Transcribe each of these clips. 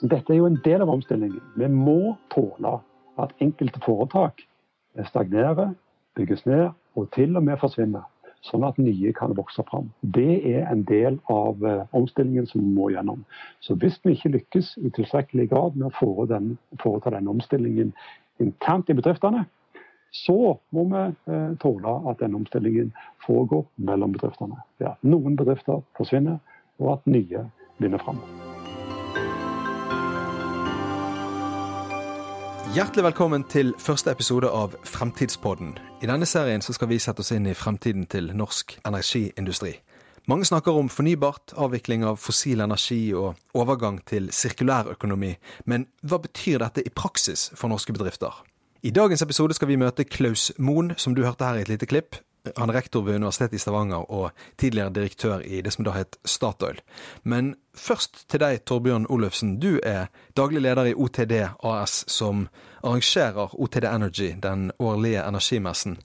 Dette er jo en del av omstillingen. Vi må tåle at enkelte foretak stagnerer, bygges ned og til og med forsvinner. Sånn at nye kan vokse fram. Det er en del av eh, omstillingen som vi må gjennom. Så hvis vi ikke lykkes i tilstrekkelig grad med å foreta den, omstillingen internt i bedriftene, så må vi eh, tåle at den omstillingen foregår mellom bedriftene. Det at noen bedrifter forsvinner, og at nye vinner fram. Hjertelig velkommen til første episode av Fremtidspodden. I denne serien skal vi sette oss inn i fremtiden til norsk energiindustri. Mange snakker om fornybart, avvikling av fossil energi og overgang til sirkulærøkonomi. Men hva betyr dette i praksis for norske bedrifter? I dagens episode skal vi møte Klaus Moen, som du hørte her i et lite klipp. Han er rektor ved Universitetet i Stavanger og tidligere direktør i det som da het Statoil. Men først til deg, Torbjørn Olufsen. Du er daglig leder i OTD AS, som arrangerer OTD Energy, den årlige energimessen.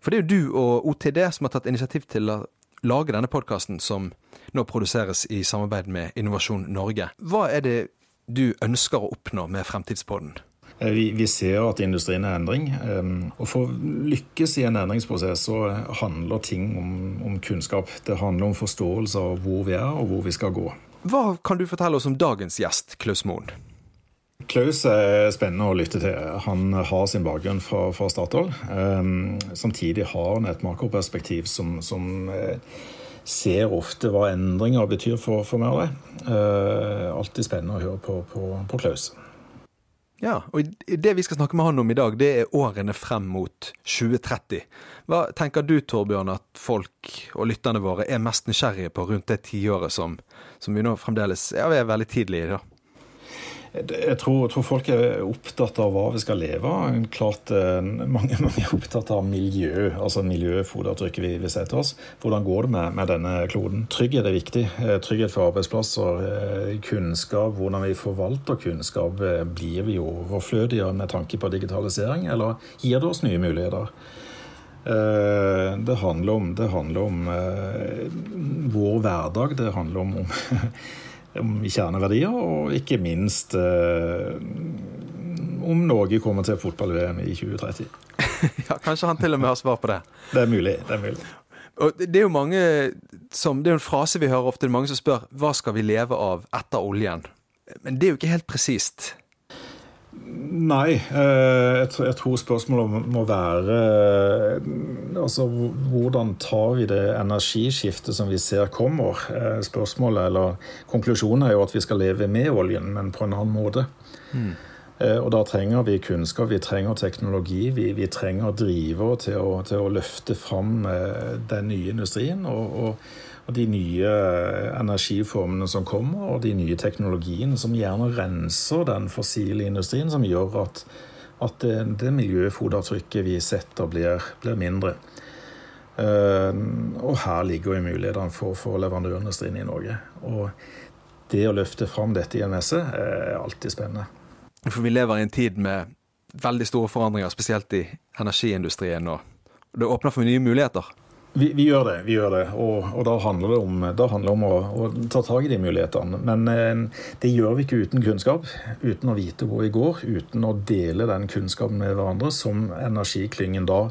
For det er jo du og OTD som har tatt initiativ til å lage denne podkasten, som nå produseres i samarbeid med Innovasjon Norge. Hva er det du ønsker å oppnå med Fremtidspodden? Eh, vi, vi, ser at industrien er endring. Ehm, og For å lykkes i en endringsprosess så handler ting om, om, kunnskap. Det handler om forståelse av hvor vi er og hvor vi skal gå. Hva kan du fortelle oss om dagens gjest, Klaus Moen? Klaus er spennende å lytte til. Han har sin bakgrunn fra, fra Statoil. Um, samtidig har han et makroperspektiv som, som uh, ser ofte hva endringer betyr for, for meg og deg. Uh, alltid spennende å høre på, på, på Klaus. Ja, og det vi skal snakke med han om i dag, det er årene frem mot 2030. Hva tenker du, Torbjørn, at folk og lytterne våre er mest nysgjerrige på rundt det tiåret som, som vi nå fremdeles ja, vi er veldig tidlig i? da? Jeg tror, tror, folk er opptatt av hva vi skal leve av. Klart eh, mange, mange, er opptatt av miljø, altså miljøfotavtrykket vi, vi setter oss. Hvordan går det med, med, denne kloden? Trygghet er viktig. Eh, trygghet for arbeidsplasser. Eh, kunnskap, hvordan vi forvalter kunnskap. Blir vi overflødige med tanke på digitalisering, eller gir det oss nye muligheter? Det handler om, det handler om vår hverdag. Det handler om, om om kjerneverdier, og ikke minst eh, om Norge kommer til fotball-VM i 2030. ja, Kanskje han til og med har svar på det. Det er mulig. det er mulig. Og det er jo mange som, det er jo en frase vi hører ofte, det er mange som spør hva skal vi leve av etter oljen? Men det er jo ikke helt presist. Nei, eh, jeg tror spørsmålet må være eh, altså, hvordan tar vi det energiskiftet som vi ser kommer? Eh, spørsmålet, eller Konklusjonen er jo at vi skal leve med oljen, men på en annen måte. Mm. Og Da trenger vi kunnskap, vi trenger teknologi, vi, vi trenger driver til til å løfte fram den nye industrien. og, og og de nye energiformene som kommer, og de nye teknologiene som gjerne renser den fossile industrien, som gjør at, at det, det miljøfotavtrykket vi setter, blir, blir mindre. Uh, og her ligger jo mulighetene for, for leverandørindustrien i Norge. Og det å løfte fram dette i en messe er alltid spennende. For vi lever i en tid med veldig store forandringer, spesielt i energiindustrien. Og det åpner for nye muligheter. Vi, vi, gjør det. vi gjør det, Og, og da handler det om, handler om å, å, ta tak i de mulighetene. Men eh, det gjør vi ikke uten kunnskap, uten å vite hvor vi går, uten å dele den kunnskapen med hverandre, som energiklyngen da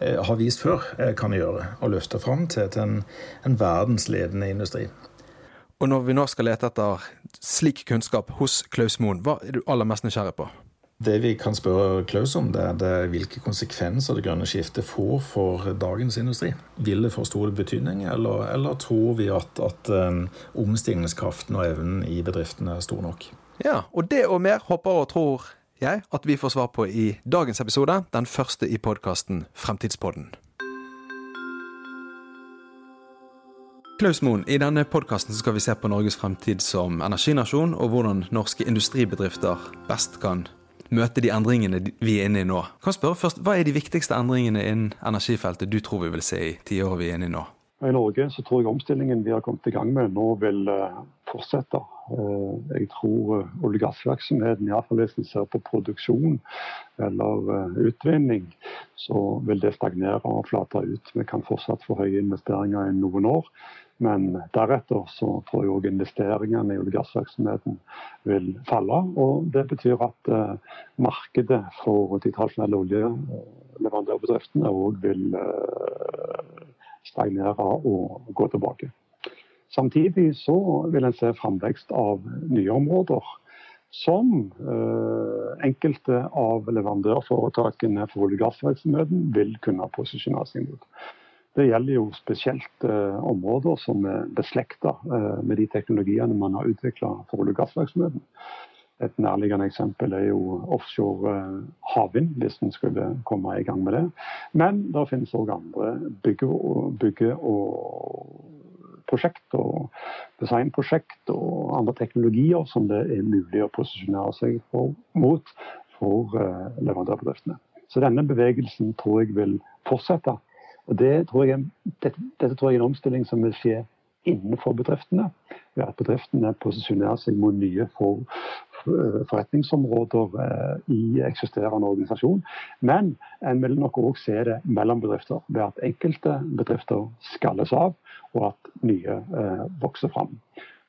eh, har vist før eh, kan gjøre. Og løfte fram til, til en, en verdensledende industri. Og når vi nå skal lete etter slik kunnskap hos Klaus Moen, hva er du aller mest nysgjerrig på? Det vi kan spørre Klaus om, det er, det hvilke konsekvenser det grønne skiftet får for dagens industri. Vil det få stor betydning, eller, eller tror vi at, at um, omstillingskraften og evnen i bedriftene er stor nok? Ja, og det og mer håper og tror jeg at vi får svar på i dagens episode, den første i podkasten Fremtidspodden. Klaus Moen, I denne podkasten skal vi se på Norges fremtid som energinasjon, og hvordan norske industribedrifter best kan møte de endringene vi er inne i nå. Kan spørre først, Hva er de viktigste endringene innen energifeltet du tror vi vil se i tiåret vi er inne i nå? I Norge så tror jeg omstillingen vi har kommet i gang med nå vil eh, fortsette. Eh, jeg tror eh, olje- og gassvirksomheten, iallfall hvis en ser på produksjon eller utvinning, så vil det stagnere og flate ut. Vi kan fortsatt få høye investeringer i noen år. Men deretter så tror jeg òg investeringene i olje- og gassvirksomheten vil falle. Og det betyr at uh, markedet for de tradisjonelle oljeleverandørbedriftene òg vil uh, stagnere og gå tilbake. Samtidig så vil en se framvekst av nye områder som eh, enkelte av leverandørforetakene for olje- og gassvirksomheten vil kunne posisjonere seg mot. Det gjelder jo spesielt eh, områder som er beslekta eh, med de teknologiene man har utvikla for olje- og gassvirksomheten. Et nærliggende eksempel er jo offshore eh, havvind, hvis en skulle komme i gang med det. Men det finnes òg andre bygge- og, bygge og prosjekt og designprosjekt og andre teknologier som det er mulig å posisjonere seg for, mot for uh, leverandørbedriftene. Så denne bevegelsen tror jeg vil fortsette. Og det tror jeg, dette, dette tror jeg er en omstilling som vil skje innenfor bedriftene. Ved at bedriftene posisjonerer seg mot nye for, for, forretningsområder eh, i eksisterende organisasjon. Men en vil nok òg se det mellom bedrifter, ved at enkelte bedrifter skalles av, og at nye eh, vokser fram.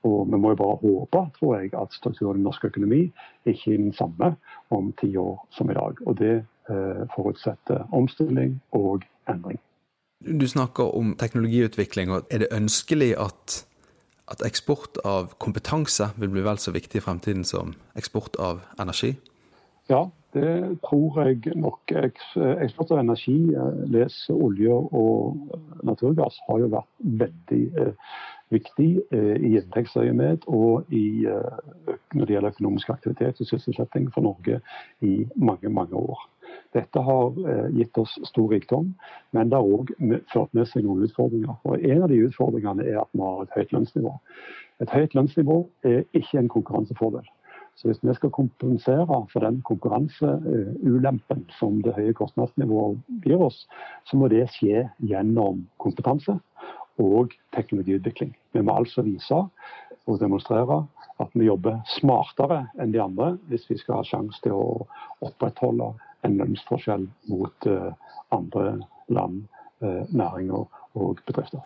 Og Vi må jo bare håpe tror jeg, at strukturen i norsk økonomi ikke er den samme om ti år som i dag. Og Det eh, forutsetter omstilling og endring. Du snakker om teknologiutvikling. og Er det ønskelig at, at eksport av kompetanse vil bli vel så viktig i fremtiden som eksport av energi? Ja, det tror jeg nok. Eksport av energi, eh, les olje og naturgass, har jo vært veldig eh, viktig eh, i inntektsøyemed og i, når det gjelder økonomisk aktivitet og sysselsetting for Norge i mange, mange år. Dette har eh, gitt oss stor rikdom, men det har òg ført med seg noen utfordringer. Og En av de utfordringene er at vi har et høyt lønnsnivå. Et høyt lønnsnivå er ikke en konkurransefordel. Så Hvis vi skal kompensere for den konkurranseulempen som det høye kostnadsnivået gir oss, så må det skje gjennom kompetanse og teknologiutvikling. Vi må altså vise og demonstrere at vi jobber smartere enn de andre hvis vi skal ha sjanse til å opprettholde en lønnsforskjell mot eh, andre land, eh, næringer og bedrifter.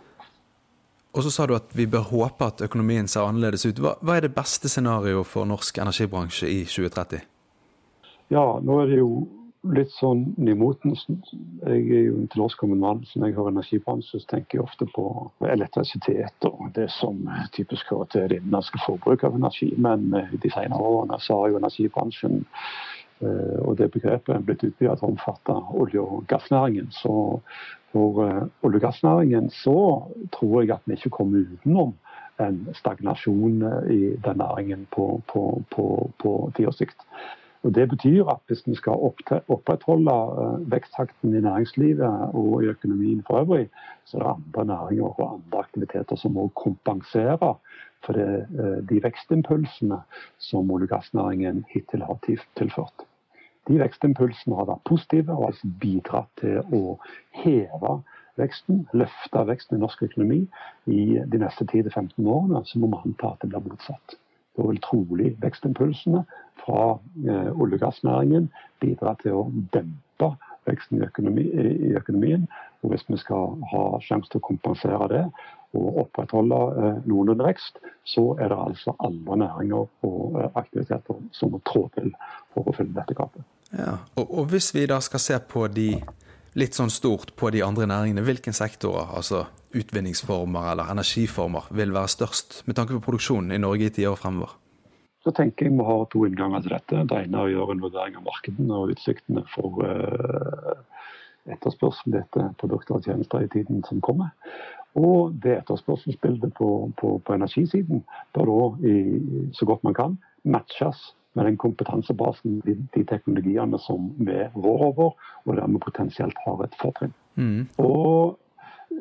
Og så sa du at vi bør håpe at økonomien ser annerledes ut. Hva, hva er det beste scenarioet for norsk energibransje i 2030? Ja, nå er det jo litt sånn nymotens. Jeg er jo en tilårskommen mann, så når jeg hører energibransje, så tenker jeg ofte på elektrisitet og det som typisk hører til det innenlandske forbruket av energi. Men eh, de senere årene så har jo energibransjen Eh, og det begrepet er blitt utvidet til å omfatte olje- og gassnæringen. Så for eh, olje- og gassnæringen så tror jeg at vi ikke kommer utenom en stagnasjon eh, i den næringen på, på, på, på tiårssikt. Og Det betyr at hvis vi skal opprettholde veksttakten i næringslivet og i økonomien for øvrig, så er det andre næringer og andre aktiviteter som må kompensere for det, de vekstimpulsene som olje- og gassnæringen hittil har tilført. De vekstimpulsene har vært positive og altså bidratt til å heve veksten, løfte veksten i norsk økonomi i de neste 10-15 årene, så må vi anta at det blir motsatt. Da vil trolig vekstimpulsene fra eh, olje- og gassnæringen bidra til å dempe veksten i, økonomi, i, økonomien. Og Hvis vi skal ha sjanse til å kompensere det og opprettholde eh, noenlunde vekst, så er det altså alle næringer og eh, aktiviteter som må trå til for å fylle dette gapet. Ja. Og, og, hvis vi da skal se på de litt sånn stort på de andre næringene, hvilke sektorer, altså utvinningsformer eller energiformer, vil være størst med tanke på produksjonen i Norge i tiår fremover? Så tenker jeg vi har to innganger til dette. Det ene er å gjøre en vurdering av markedene og utsiktene for uh, etterspørsel etter produkter og tjenester i tiden som kommer. Og det etterspørselsbildet på, på, på energisiden bør da så godt man kan matches med den kompetansebasen, de, de teknologiene som vi rår over, og der vi potensielt har et fortrinn. Mm. Og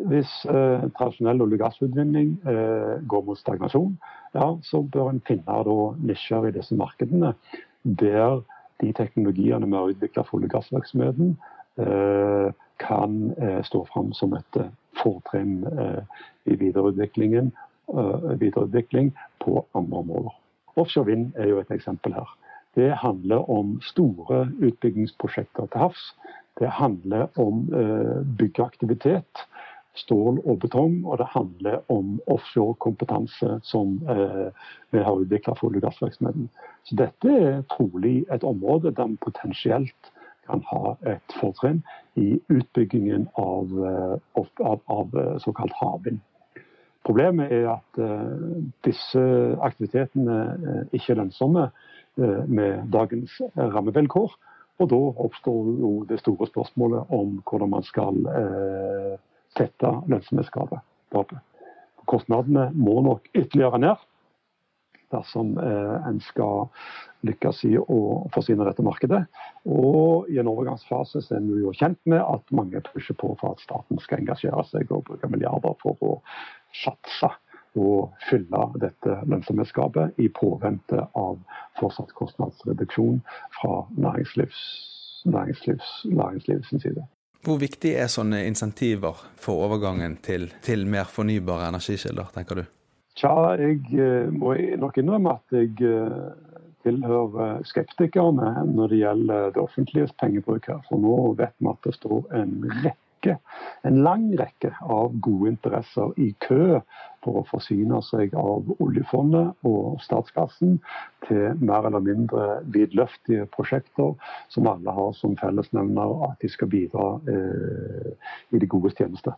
hvis eh, tradisjonell olje- og gassutvinning eh, går mot stagnasjon, ja, så bør en finne da, nisjer i disse markedene der de teknologiene vi har utvikla for olje- og gassvirksomheten, eh, kan eh, stå fram som et eh, fortrinn eh, i videreutviklingen, videreutvikling på andre områder. Offshore vind er jo et eksempel her. Det handler om store utbyggingsprosjekter til havs. Det handler om eh, byggeaktivitet stål og betong, og det handler om offshore-kompetanse som eh, vi har utvikla for olje- og gassvirksomheten. Så dette er trolig et område der vi potensielt kan ha et fortrinn i utbyggingen av, eh, av, av eh, såkalt havvind. Problemet er at uh, disse aktivitetene ikke er lønnsomme med dagens rammevilkår. Og da oppstår jo det store spørsmålet om hvordan man skal sette lønnsomhetsgapet. Kostnadene må nok ytterligere ned dersom en skal lykkes i å forsyne dette markedet. Og i en overgangsfase så er vi jo kjent med at mange pusher på for at staten skal engasjere seg og bruke milliarder for å satse og fylle dette lønnsomhetsgapet i påvente av fortsatt kostnadsreduksjon fra næringslivs, næringslivs, næringslivs side. Hvor viktig er sånne insentiver for overgangen til, til mer fornybare energikilder, tenker du? Tja, jeg eh, må nok innrømme at jeg eh, tilhører skeptikerne når det gjelder det offentliges pengebruk her. For nå vet vi at det står en rekke, en lang rekke av gode interesser i kø for å forsyne seg av oljefondet og statskassen til mer eller mindre vidløftige prosjekter som alle har som fellesnevner at de skal bidra eh, i de gode tjeneste.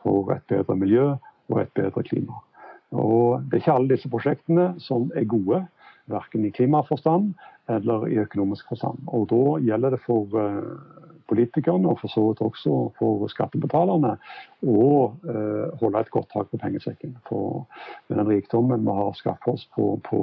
For et bedre miljø og et bedre klima. Og Det er ikke alle disse prosjektene som er gode verken i klimaforstand eller i økonomisk forstand. Og Da gjelder det for eh, politikerne og for så vidt også for skattebetalerne å uh, holde et godt tak på pengesekken. For med den rikdommen vi har skaffet oss på, på,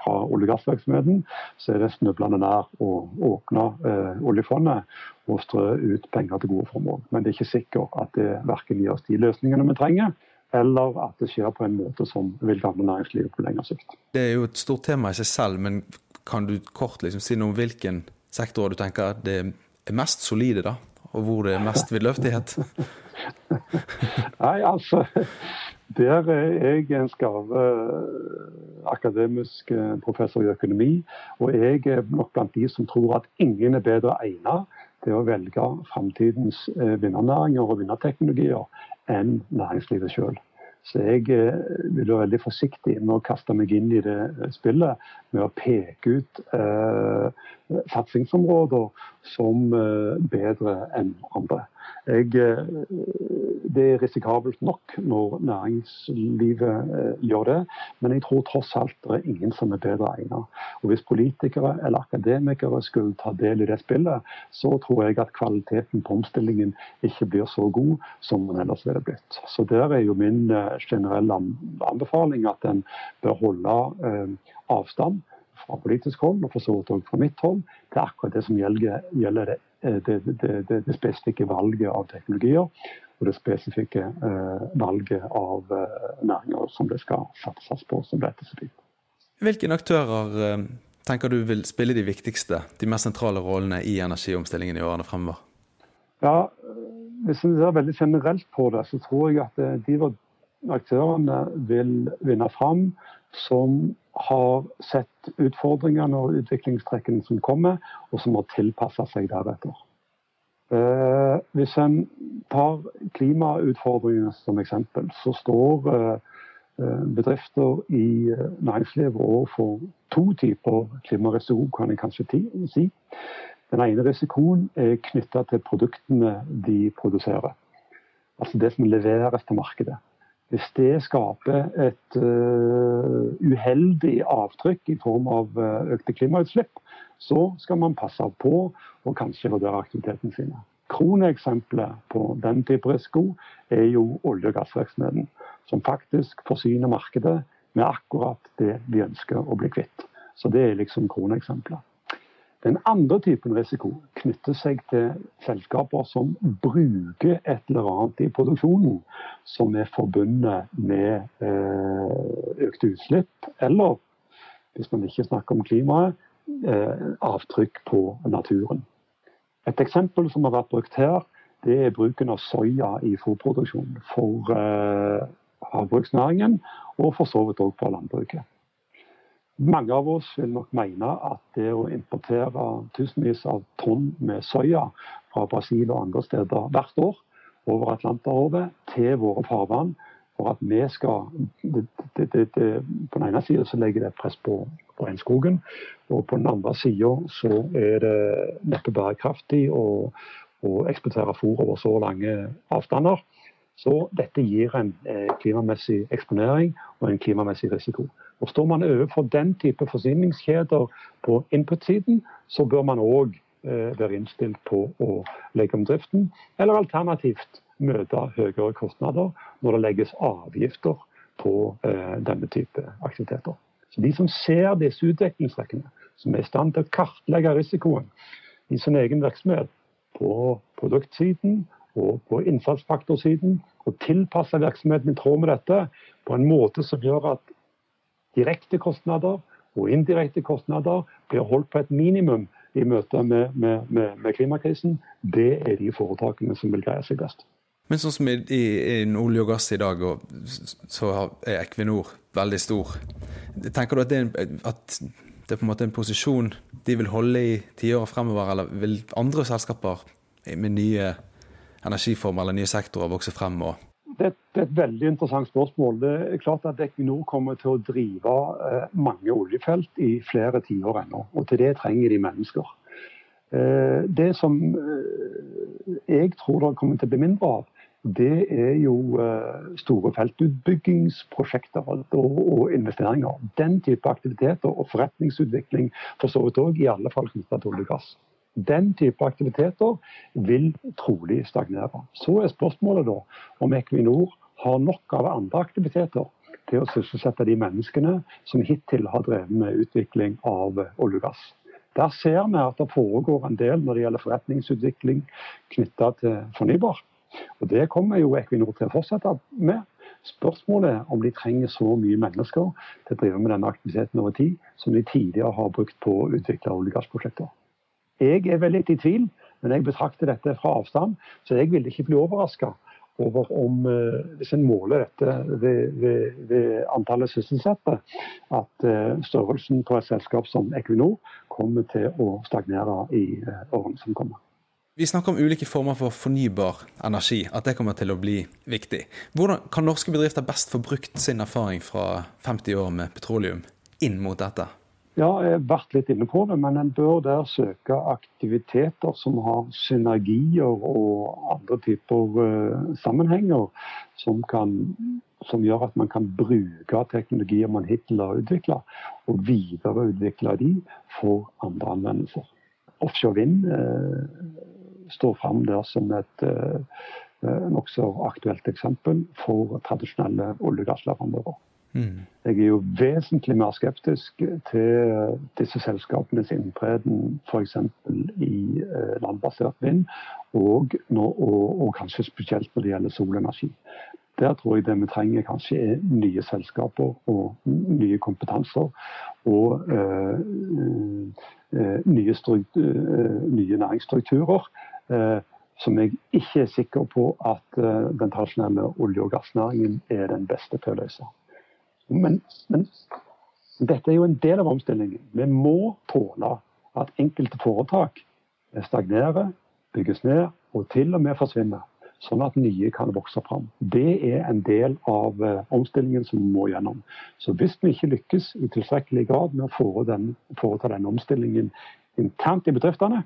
fra olje- og gassvirksomheten, så er det snublende nær å åpne eh, oljefondet og strø ut penger til gode formål. Men det er ikke sikkert at det verken gir oss de løsningene vi trenger, eller at det skjer på en måte som vil gagne næringslivet på lengre sikt. Det er jo et stort tema i seg selv, men kan du kort liksom si noe om hvilken sektor du tenker det er mest solide, da? Og hvor det er mest vidløftighet? Nei, altså Der er jeg en skarve akademisk eh, professor i økonomi. Og jeg er nok blant de som tror at ingen er bedre egnet til å velge framtidens eh, vinnernæringer og vinnerteknologier enn næringslivet sjøl. Så jeg eh, vil være veldig forsiktig med å kaste meg inn i det eh, spillet med å peke ut eh, satsingsområder som eh, bedre enn andre. Jeg, eh, det er risikabelt nok når næringslivet eh, gjør det, men jeg tror tross alt det er ingen som er bedre egnet. Og Hvis politikere eller akademikere skulle ta del i det spillet, så tror jeg at kvaliteten på omstillingen ikke blir så god som den ellers ville blitt. Så Der er jo min eh, generelle anbefaling at en bør holde avstand fra politisk hold, og for så vidt også fra mitt hold, til akkurat det som gjelder, det det, det, det, det, spesifikke valget av teknologier og det spesifikke eh, valget av eh, næringer som det skal satses på som dette Hvilke aktører eh, tenker du vil spille de viktigste, de mest sentrale rollene i energiomstillingen i årene fremover? Ja, Hvis en ser veldig generelt på det, så tror jeg at de aktørene vil vinne fram som har sett utfordringene og utviklingstrekkene som kommer, og som har tilpasse seg deretter. Eh, hvis en tar klimautfordringene som eksempel, så står eh, bedrifter i næringslivet overfor to typer klimarisiko, kan jeg kanskje si. Den ene risikoen er knytta til produktene de produserer. Altså det som leveres til markedet. Hvis det skaper et uh, uheldig avtrykk i form av uh, økte klimautslipp, så skal man passe på og kanskje vurdere aktiviteten sine. Kroneksempelet på den type risiko er jo olje- og gassvirksomheten, som faktisk forsyner markedet med akkurat det vi ønsker å bli kvitt. Så det er liksom kroneeksempelet. Den andre typen risiko knytter seg til selskaper som bruker et eller annet i produksjonen som er forbundet med eh, økte utslipp, eller hvis man ikke snakker om klimaet, eh, avtrykk på naturen. Et eksempel som har vært brukt her, det er bruken av soya i fôrproduksjon for eh, havbruksnæringen, og for så vidt òg for landbruket. Mange av oss vil nok mene at det å importere tusenvis av tonn med soya fra Brasil og andre steder hvert år, over Atlanterhavet til våre farvann for at vi skal det, det, det, På den ene sida legger det press på, på regnskogen, og på den andre sida så er det neppe bærekraftig å, å eksportere fôr over så lange avstander. Så dette gir en eh, klimamessig eksponering og en klimamessig risiko. Og Står man overfor den type forsyningskjeder på input-siden, så bør man òg eh, være innstilt på å legge om driften, eller alternativt møte høyere kostnader når det legges avgifter på eh, denne type aktiviteter. Så De som ser disse utviklingstrekkene, som er i stand til å kartlegge risikoen i sin egen virksomhet på produktsiden og på innsatsfaktorsiden, og tilpasse virksomheten i tråd med dette på en måte som gjør at direkte kostnader og indirekte kostnader blir holdt på et minimum i møte med, med, med, med klimakrisen, det er de foretakene som vil greie seg best. Men sånn som i, i, i olje og gass i dag, så er Equinor veldig stor. Tenker du at det, at det er på en måte en posisjon de vil holde i tiåret fremover, eller vil andre selskaper med nye energiformer eller nye sektorer vokse frem? og det, det, er et veldig interessant spørsmål. Det er klart at Equinor kommer til å drive eh, mange oljefelt i flere tiår ennå. Og til det trenger de mennesker. Eh, det som eh, jeg tror det kommer til å bli mindre av, det er jo store feltutbyggingsprosjekter og investeringer. Den type aktiviteter og forretningsutvikling for så vidt òg, i alle fall knytta til olje og gass. Den type aktiviteter vil trolig stagnere. Så er spørsmålet da om Equinor har nok av andre aktiviteter til å sysselsette de menneskene som hittil har drevet med utvikling av olje og gass. Der ser vi at det foregår en del når det gjelder forretningsutvikling knytta til fornybar. Og Det kommer jo Equinor til å fortsette med. Spørsmålet er om de trenger så mye mennesker til å drive med denne aktiviteten over tid, som de tidligere har brukt på å utvikle olje- og gassprosjekter. Jeg er veldig i tvil, men jeg betrakter dette fra avstand, så jeg vil ikke bli overraska over om, eh, hvis en måler dette ved, ved, ved antallet sysselsatte, at eh, størrelsen på et selskap som Equinor kommer til å stagnere i eh, årene som kommer. Vi snakker om ulike former for fornybar energi, at det kommer til å bli viktig. Hvordan kan norske bedrifter best få brukt sin erfaring fra 50 år med petroleum inn mot dette? Ja, jeg har vært litt inne på det, men en bør der søke aktiviteter som har synergier og andre typer uh, sammenhenger som, kan, som, gjør at man kan bruke teknologier man hittil har utvikla, og videreutvikle de for andre anvendelser. Offshore vind uh, står fram der som et uh, nokså aktuelt eksempel for tradisjonelle olje- og gassleverandører. Mm. Jeg er jo vesentlig mer skeptisk til disse selskapenes inntreden f.eks. i uh, landbasert vind, og, og, og, kanskje spesielt når det gjelder solenergi. Der tror jeg det vi trenger kanskje er nye selskaper og nye kompetanser. Og øh, øh, nye, nye, næringsstrukturer Eh, som jeg ikke er sikker på at eh, den tradisjonelle olje- og gassnæringen er den beste til å løse. Men, men dette er jo en del av omstillingen. Vi må tåle at enkelte foretak stagnerer, bygges ned og til og med forsvinner. Sånn at nye kan vokse fram. Det er en del av uh, omstillingen som vi må gjennom. Så hvis vi ikke lykkes i tilstrekkelig grad med å foreta den omstillingen internt i bedriftene,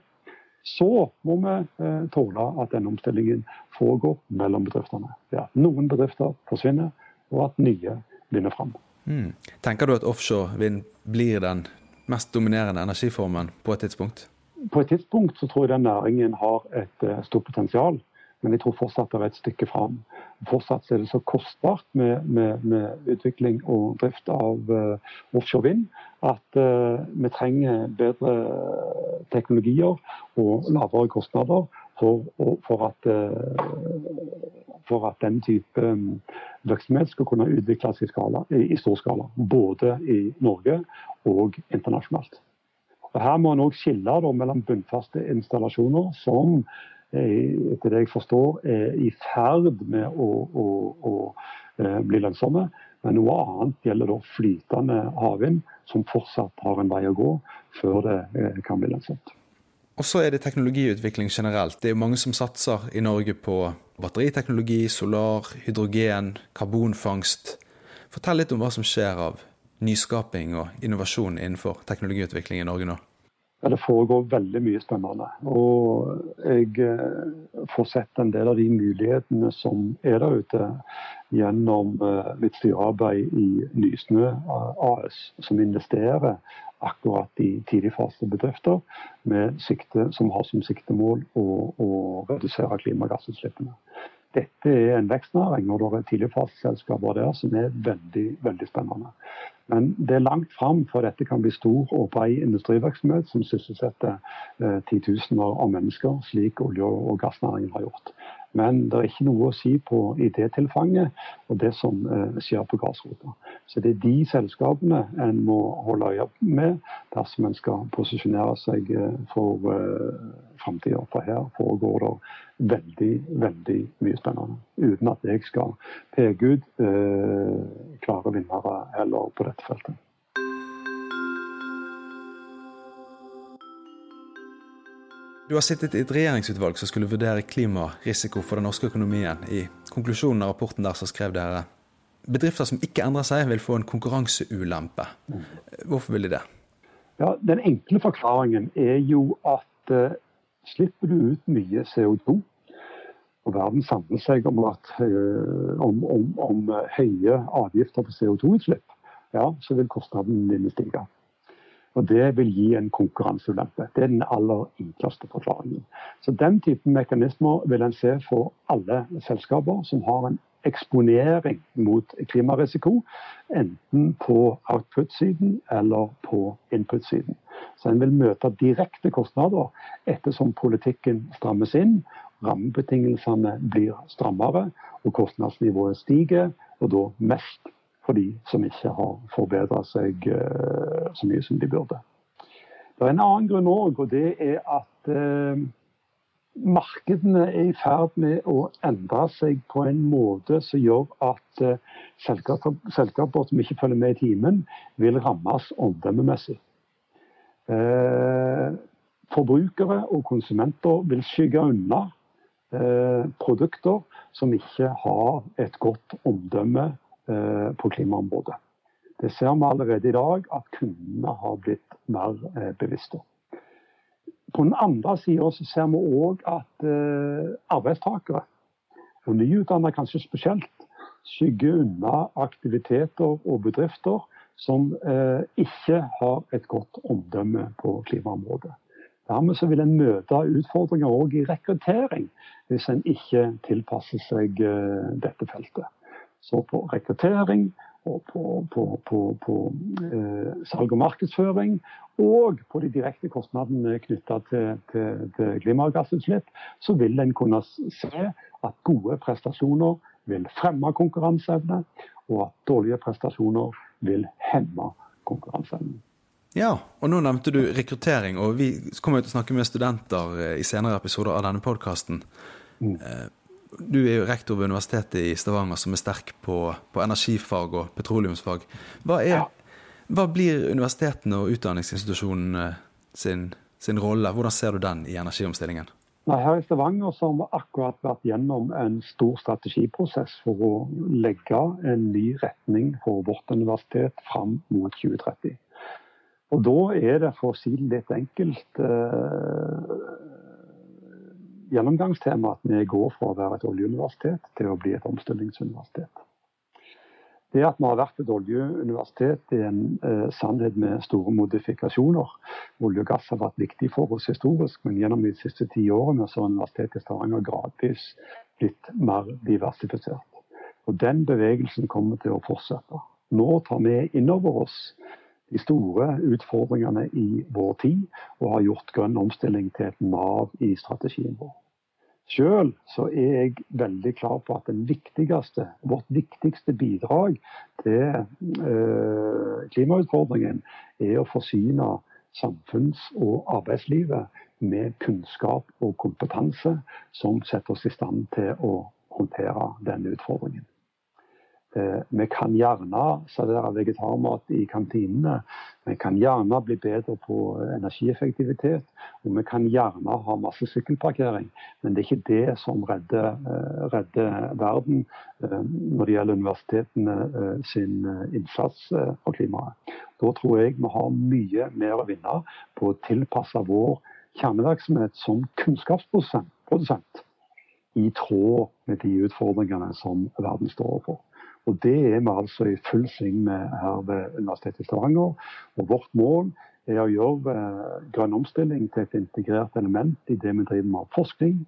så må vi eh, tåle at den omstillingen foregår mellom bedriftene. Ja, noen bedrifter forsvinner, og at nye vinner fram. Mm. Tenker du at offshore vind blir den mest dominerende energiformen på et tidspunkt? På et tidspunkt så tror jeg den næringen har et uh, stort potensial. Men jeg tror fortsatt det er et stykke fram. Fortsatt er det så kostbart med, med, med utvikling og drift av uh, offshore vind at uh, vi trenger bedre teknologier og lavere kostnader for, for, at, uh, for at, den type um, virksomhet skal kunne utvikles i, skala, i, stor skala. Både i Norge og internasjonalt. Og her må en òg skille da, mellom bunnfaste installasjoner som etter det jeg forstår, er i ferd med å, å, å eh, bli lønnsomme. Men noe annet gjelder da flytende havvind, som fortsatt har en vei å gå før det eh, kan bli lønnsomt. Og så er det teknologiutvikling generelt. Det er jo mange som satser i Norge på batteriteknologi, solar, hydrogen, karbonfangst. Fortell litt om hva som skjer av nyskaping og innovasjon innenfor teknologiutvikling i Norge nå. Ja, Det foregår veldig mye spennende. Og jeg eh, får sett en del av de mulighetene som er der ute gjennom eh, mitt styrearbeid i Nysnø AS, som investerer akkurat i tidligfasebedrifter sikte, som har som siktemål å, å redusere klimagassutslippene. Dette er en vekstnæring, og det er tidligfaseselskaper der som er veldig, veldig spennende. Men det er langt fram før dette kan bli stor og bred industrivirksomhet som sysselsetter eh, titusener av mennesker, slik olje- og gassnæringen har gjort. Men det er ikke noe å si på idétilfanget og det som eh, skjer på grasrota. Så det er de selskapene en må holde øye med dersom en skal posisjonere seg eh, for uh, framtida. For her foregår det veldig, veldig mye spennende. Uten at jeg skal peke ut klare vinnere heller på dette feltet. Du har sittet i et regjeringsutvalg som skulle vurdere klimarisiko for den norske økonomien. I konklusjonen av rapporten der så skrev dere bedrifter som ikke endrer seg, vil få en konkurranseulempe. Hvorfor vil de det? Ja, Den enkle forklaringen er jo at eh, slipper du ut mye CO2, og verden samler seg om, at, eh, om, om, om høye avgifter på CO2-utslipp, ja, så vil kostnaden din stige. Og det vil gi en konkurranseulempe. Det er den aller enkleste forklaringen. Så Den typen mekanismer vil en se for alle selskaper som har en eksponering mot klimarisiko, enten på output-siden eller på input-siden. Så en vil møte direkte kostnader ettersom politikken strammes inn, rammebetingelsene blir strammere og kostnadsnivået stiger, og da mest for de som ikke har forbedra seg eh, så mye som de burde. Det er en annen grunn òg, og det er at eh, markedene er i ferd med å endre seg på en måte som gjør at eh, selskaper, som ikke følger med i timen, vil rammes omdømmemessig. Eh, forbrukere og konsumenter vil skygge unna eh, produkter som ikke har et godt omdømme på klimaområdet. Det ser vi allerede i dag at kundene har blitt mer eh, bevisste. På den andre sida ser vi òg at eh, arbeidstakere, og nyutdannede kanskje spesielt, skygger unna aktiviteter og bedrifter som ikke har et godt omdømme på klimaområdet. Dermed vil en møte utfordringer òg i rekruttering, hvis en ikke tilpasser seg dette feltet. Så på rekruttering og på, på, på, på eh, salg og markedsføring, og på de direkte kostnadene knytta til, til, til, klimagassutslipp, så vil en kunne se at gode prestasjoner vil fremme konkurranseevne, og at dårlige prestasjoner vil hemme konkurranseevnen. Ja, og nå nevnte du rekruttering, og vi kommer til å snakke med studenter eh, i senere episoder av denne podkasten. Mm. Eh, du er jo rektor ved Universitetet i Stavanger, som er sterk på, på energifag og petroleumsfag. Hva, er, hva blir universitetene og utdanningsinstitusjonene sin, sin, rolle? Hvordan ser du den i energiomstillingen? Nei, her i Stavanger så har vi akkurat vært gjennom en stor strategiprosess for å legge en ny retning for vårt universitet fram mot 2030. Og da er det, for å si det litt enkelt, eh, gjennomgangstema at vi går fra å være et oljeuniversitet til å bli et omstillingsuniversitet. Det at vi har vært et oljeuniversitet, er en eh, sannhet med store modifikasjoner. Olje og gass har vært viktig for oss historisk, men gjennom de siste ti årene har Universitetet i Stavanger gradvis blitt mer diversifisert. Og Den bevegelsen kommer til å fortsette. Nå tar vi inn over oss de store utfordringene i vår tid, og har gjort grønn omstilling til et nav i strategien vår. Sjøl er jeg veldig klar på at viktigste, vårt viktigste bidrag til eh, klimautfordringen er å forsyne samfunns- og arbeidslivet med kunnskap og kompetanse som setter oss i stand til å håndtere denne utfordringen. Eh, vi kan gjerne servere vegetarmat i kantinene. Vi kan gjerne bli bedre på energieffektivitet. Og vi kan gjerne ha masse sykkelparkering. Men det er ikke det som redder, eh, redder verden eh, når det gjelder universitetene sin innsats for klimaet. Da tror jeg vi har mye mer å vinne på å tilpasse vår kjernevirksomhet som kunnskapsprodusent i tråd med de utfordringene som verden står overfor. Og Det er vi altså i full sving med her ved Universitetet i Stavanger. Og Vårt mål er å gjøre eh, grønn omstilling til et integrert element i det vi driver med av forskning,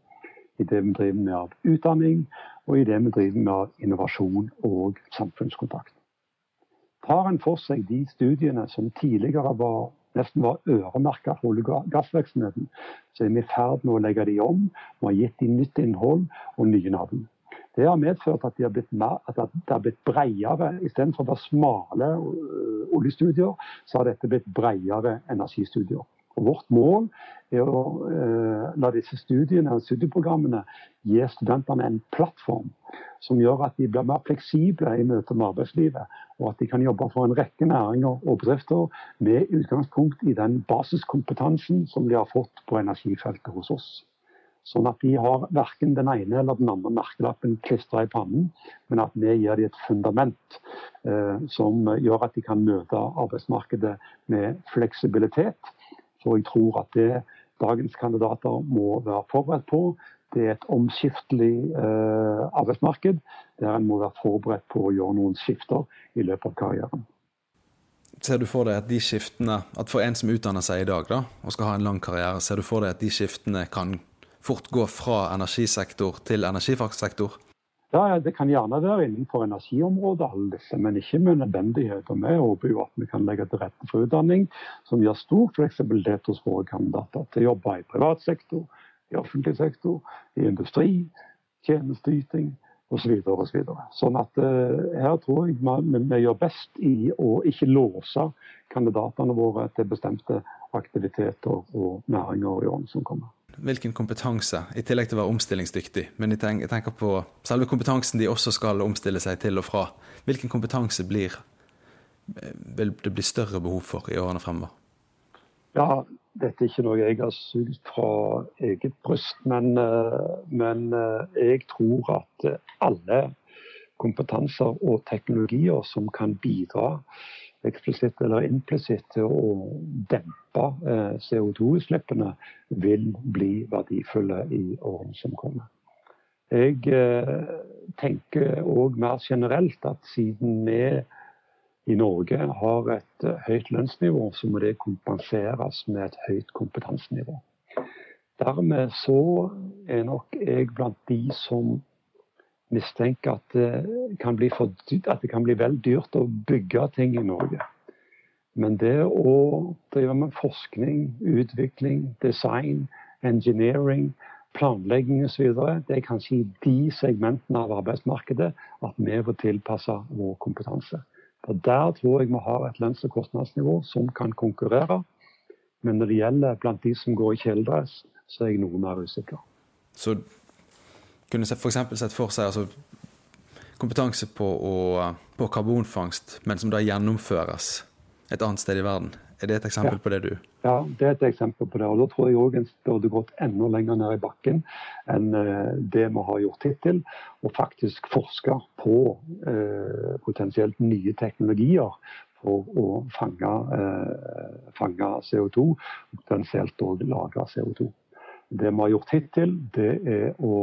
i det vi driver med av utdanning, og i det vi driver med av innovasjon og samfunnskontakt. Tar en for seg de studiene som tidligere var, nesten var øremerka for olje- og gassvirksomheten, så er vi i ferd med å legge de om. Vi har gitt de nytt innhold og nye navn. Det har medført at, de har blitt mer, at det har blitt bredere. Istedenfor å være smale øh, oljestudier, så har dette blitt bredere energistudier. Og vårt mål er å eh, la disse studiene og studieprogrammene gi studentene en plattform som gjør at de blir mer fleksible i møte med arbeidslivet, og at de kan jobbe for en rekke næringer og bedrifter med utgangspunkt i den basiskompetansen som de har fått på energifeltet hos oss. Sånn at de har verken den ene eller den andre merkelappen klistra i pannen, men at vi gir dem et fundament eh, som gjør at de kan møte arbeidsmarkedet med fleksibilitet. Så jeg tror at det dagens kandidater må være forberedt på, det er et omskiftelig eh, arbeidsmarked der en må være forberedt på å gjøre noen skifter i løpet av karrieren. Ser du for deg at de skiftene, at for en som utdanner seg i dag da, og skal ha en lang karriere, ser du for deg at de skiftene kan fort gå fra energisektor til energifagsektor? Ja, Det kan gjerne være innenfor energiområdet, alle disse, men ikke med nødvendighet. Og Vi håper jo at vi kan legge til rette for utdanning som gir stor fleksibilitet hos våre kandidater til å jobbe i privat sektor, i offentlig sektor, i industri, tjenesteyting osv. Så osv. Så sånn at uh, her tror jeg vi, vi gjør best i å ikke låse kandidatene våre til bestemte aktiviteter og næringer i årene som kommer hvilken kompetanse, i tillegg til å være omstillingsdyktig, men jeg tenker på selve kompetansen de også skal omstille seg til og fra. Hvilken kompetanse blir, vil det bli større behov for i årene fremover? Ja, dette er ikke noe jeg har sugd fra eget bryst, men, eh, men eh, jeg tror at alle kompetanser og teknologier som kan bidra eksplisitt eller implisitt til å dempe eh, CO2-utslippene, vil bli verdifulle i årene som kommer. Jeg eh, tenker òg mer generelt at siden vi i Norge har et høyt lønnsnivå, så må det kompenseres med et høyt kompetansenivå. Dermed så er nok jeg blant de som mistenker at det, kan bli for, at det kan bli vel dyrt å bygge ting i Norge. Men det å drive med forskning, utvikling, design, engineering, planlegging osv., det er kanskje i de segmentene av arbeidsmarkedet at vi får tilpasse vår kompetanse. For Der tror jeg vi har et lønns- og kostnadsnivå som kan konkurrere. Men når det gjelder blant de som går i kjeledress, så er jeg noe mer usikker. Så kunne f.eks. sett for seg altså, kompetanse på, å, på, karbonfangst, men som da gjennomføres et annet sted i verden. Er det et eksempel ja. på det du Ja, det er et eksempel på det. og Da tror jeg òg en burde gått enda lenger ned i bakken enn uh, det vi har gjort hittil. Og faktisk forske på eh, potensielt nye teknologier for å fange, eh, fange CO2, og potensielt òg lagre CO2. Det vi har gjort hittil, det er å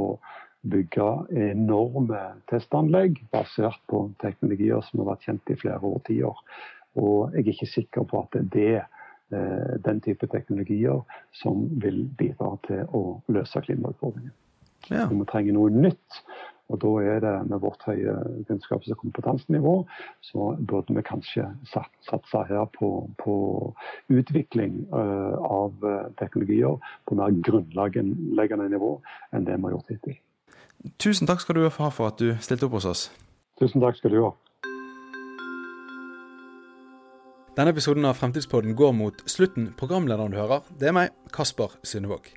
bygge enorme testanlegg basert på teknologier som har vært kjent i flere årtier. Og jeg er ikke sikker på at det er eh, den type teknologier som vil bidra til å løse klimautfordringen. Ja. Vi trenger noe nytt. Og da er det med vårt høye kunnskaps- og kompetansenivå, så burde vi kanskje satse her på, på utvikling uh, av eh, teknologier på mer grunnleggende nivå enn det vi har gjort hittil. Tusen takk skal du ha for at du stilte opp hos oss. Tusen takk skal du ha. Denne episoden av Fremtidspodden går mot slutten. Programlederen du hører, det er meg, Kasper Synnevåg.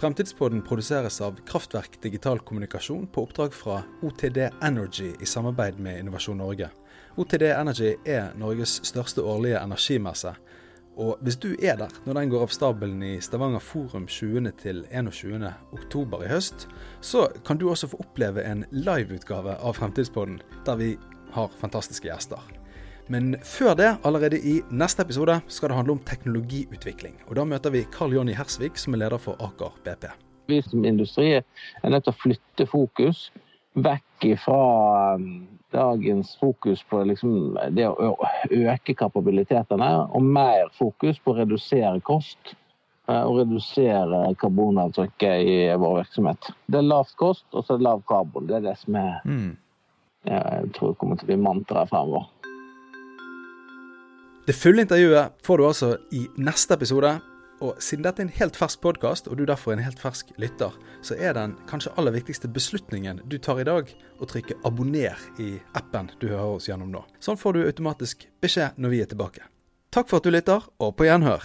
Fremtidspodden produseres av Kraftverk digital kommunikasjon på oppdrag fra OTD Energy i samarbeid med Innovasjon Norge. OTD Energy er Norges største årlige energimesse. Og hvis du er der når den går av stabelen i Stavanger Forum 20. til 21. oktober i høst, så kan du også få oppleve en liveutgave av Fremtidspodden, der vi har fantastiske gjester. Men før det, allerede i neste episode, skal det handle om teknologiutvikling. Og Da møter vi Karl Jonny Hersvik, som er leder for Aker BP. Vi som industri er nødt til å flytte fokus vekk fra ifra dagens fokus på liksom det å øke kapabilitetene, og mer fokus på å redusere kost eh, og redusere karbonavtrykket i vår virksomhet. Det er lavt kost, og så er det lav karbon. Det er det som er, mm. jeg tror kommer til å bli mantraet fremover. Det fulle intervjuet får du altså i neste episode. Og siden dette er en helt fersk podkast, og du derfor er en helt fersk lytter, så er den kanskje aller viktigste beslutningen du tar i dag, å trykke 'abonner' i appen du hører oss gjennom nå. Sånn får du automatisk beskjed når vi er tilbake. Takk for at du lytter, og på gjenhør.